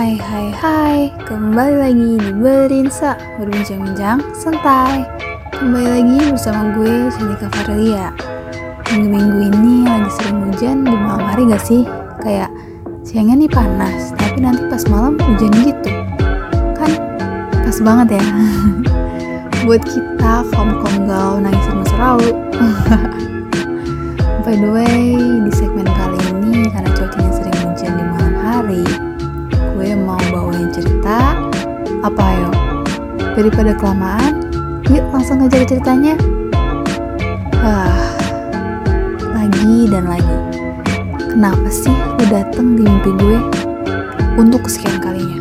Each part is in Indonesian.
Hai hai hai, kembali lagi di Berinsa. Berbincang-bincang santai. Kembali lagi bersama gue, Chandika Farlia Minggu-minggu ini lagi sering hujan di malam hari gak sih? Kayak siangnya nih panas, tapi nanti pas malam hujan gitu. Kan pas banget ya. Buat kita kaum-kaum galau nangisin masa lalu By the way, di segmen Daripada kelamaan, yuk langsung aja ceritanya. Ah, lagi dan lagi. Kenapa sih lo dateng di mimpi gue untuk kesekian kalinya?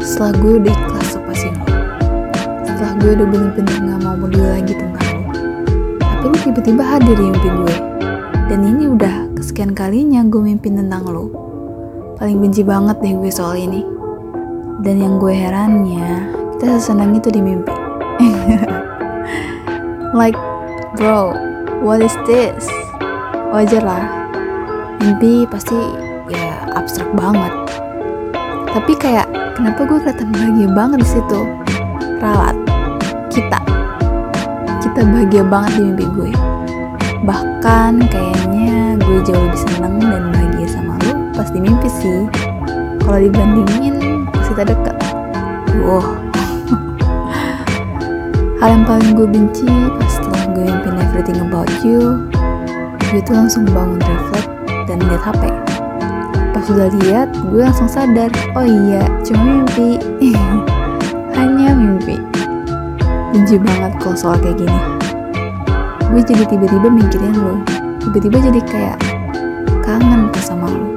Setelah gue udah ikhlas lepasin lo, setelah gue udah bener-bener gak mau peduli lagi tentang lo, tapi lu tiba-tiba hadir di mimpi gue. Dan ini udah kesekian kalinya gue mimpi tentang lo. Paling benci banget deh gue soal ini. Dan yang gue herannya, kita sesenang itu di mimpi. like, bro, what is this? Wajar lah, mimpi pasti ya abstrak banget. Tapi kayak, kenapa gue kelihatan bahagia banget di situ? Ralat, kita, kita bahagia banget di mimpi gue. Bahkan kayaknya gue jauh lebih seneng dan bahagia sama lu pas di mimpi sih. Kalau dibandingin kita deket. Wow. Hal yang paling gue benci pas setelah gue mimpin everything about you, gue tuh langsung bangun reflect dan lihat HP. Pas udah lihat, gue langsung sadar, oh iya, cuma mimpi. Hanya mimpi. Benci banget kalau soal kayak gini gue jadi tiba-tiba mikirin lo tiba-tiba jadi kayak kangen pas sama lo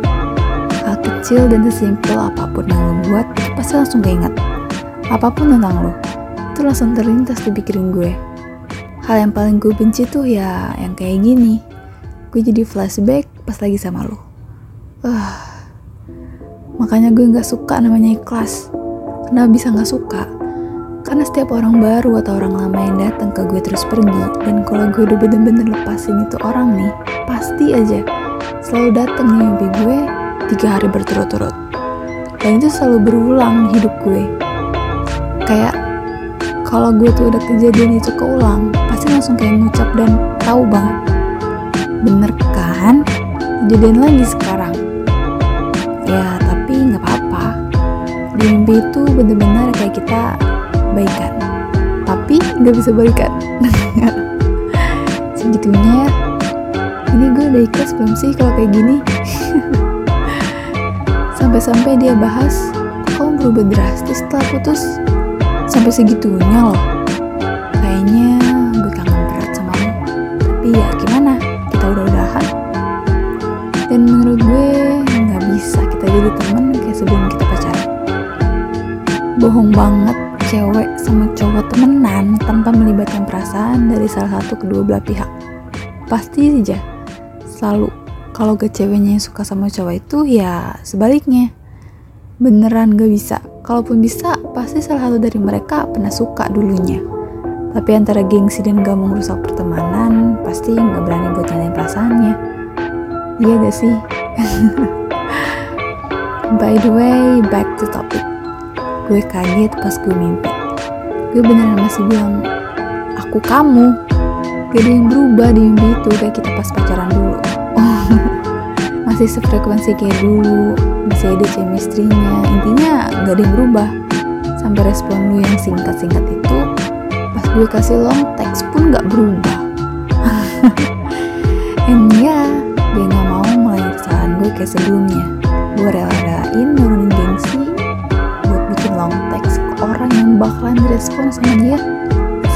hal kecil dan sesimpel apa pun yang lo buat pasti langsung keinget apa pun tentang lo itu langsung terlintas di pikirin gue. Hal yang paling gue benci tuh ya yang kayak gini. Gue jadi flashback pas lagi sama lo uh, makanya gue nggak suka namanya ikhlas. Kenapa bisa nggak suka? Karena setiap orang baru atau orang lama yang datang ke gue terus pergi dan kalau gue udah bener-bener lepasin itu orang nih pasti aja selalu datang di mimpi gue tiga hari berturut-turut. Dan itu selalu berulang hidup gue. Kayak kalau gue tuh udah kejadian itu keulang pasti langsung kayak ngucap dan tahu banget. Bener kan? Kejadian lagi sekarang. Ya tapi nggak apa-apa. Di mimpi itu bener-bener kayak kita baikan. Tapi nggak bisa balikan segitunya ini gue udah ikhlas belum sih kalau kayak gini? Sampai-sampai dia bahas kok berubah drastis setelah putus sampai segitunya loh kayaknya gue kangen berat sama lo tapi ya gimana kita udah udahan dan menurut gue nggak bisa kita jadi temen kayak sebelum kita pacaran bohong banget cewek sama cowok temenan tanpa melibatkan perasaan dari salah satu kedua belah pihak. Pasti aja selalu kalau ke ceweknya yang suka sama cowok itu ya sebaliknya. Beneran gak bisa. Kalaupun bisa, pasti salah satu dari mereka pernah suka dulunya. Tapi antara gengsi dan gak mau merusak pertemanan, pasti gak berani buat nyatain perasaannya. Iya gak sih? By the way, back to topic gue kaget pas gue mimpi gue beneran masih bilang aku kamu gak ada yang berubah di mimpi itu kayak kita pas pacaran dulu masih sefrekuensi kayak dulu masih ada chemistry-nya. Intinya gak ada yang berubah. Sampai respon lu yang singkat-singkat itu pas gue kasih long text pun gak berubah. And ya gue gak mau melayani kesalahan gue kayak sebelumnya. Gue rela-relain nurunin gengsi long text ke orang yang bakalan direspon sama dia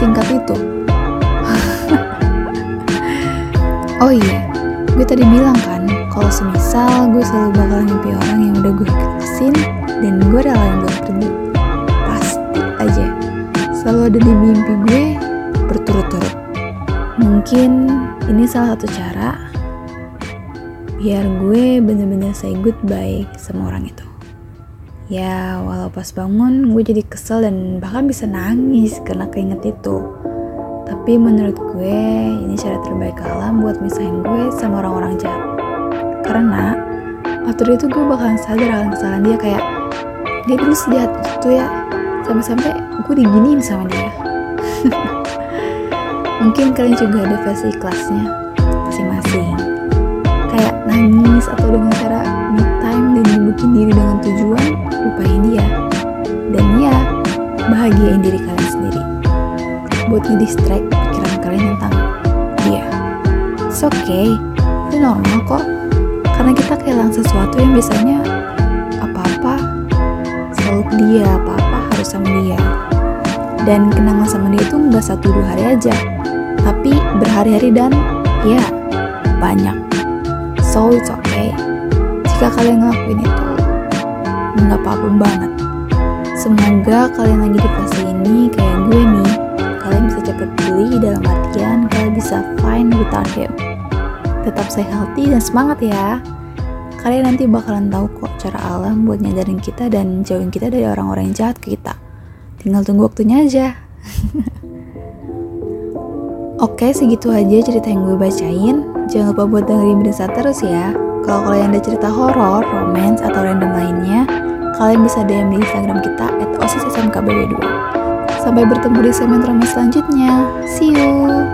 singkat itu. Oh iya gue tadi bilang kan kalau semisal gue selalu bakalan mimpi orang yang udah gue ikhlasin dan gue relain buat pergi pasti aja selalu ada di mimpi gue berturut-turut mungkin ini salah satu cara biar gue bener-bener say goodbye sama orang itu Ya, walau pas bangun gue jadi kesel dan bahkan bisa nangis karena keinget itu. Tapi menurut gue, ini cara terbaik alam buat misahin gue sama orang-orang jahat. Karena waktu itu gue bakalan sadar akan kesalahan dia kayak, dia dulu sejahat itu ya. Sampai-sampai gue diginiin sama dia. Mungkin kalian juga ada versi kelasnya masing-masing. Kayak nangis atau dengan cara me time dan dibukin diri dengan tujuan lupain dia. Dan ya bahagiain diri kalian sendiri. Buat ngedistract pikiran kalian tentang dia. It's okay. Itu normal kok karena kita kehilangan sesuatu yang biasanya apa-apa selalu dia apa-apa harus sama dia. Dan kenangan sama dia itu nggak satu dua hari aja tapi berhari-hari dan ya banyak. So it's okay. Jika kalian ngelakuin itu nggak apa-apa banget. Semoga kalian lagi di fase ini kayak gue nih. Kalian bisa cepet pulih dalam artian kalian bisa fine without him tetap stay healthy dan semangat ya kalian nanti bakalan tahu kok cara alam buat nyadarin kita dan jauhin kita dari orang-orang yang jahat ke kita tinggal tunggu waktunya aja Oke, segitu aja cerita yang gue bacain. Jangan lupa buat dengerin berita terus ya. Kalau kalian ada cerita horor, romance, atau random lainnya, kalian bisa DM di Instagram kita at osissmkbb2. Sampai bertemu di segmen romance selanjutnya. See you!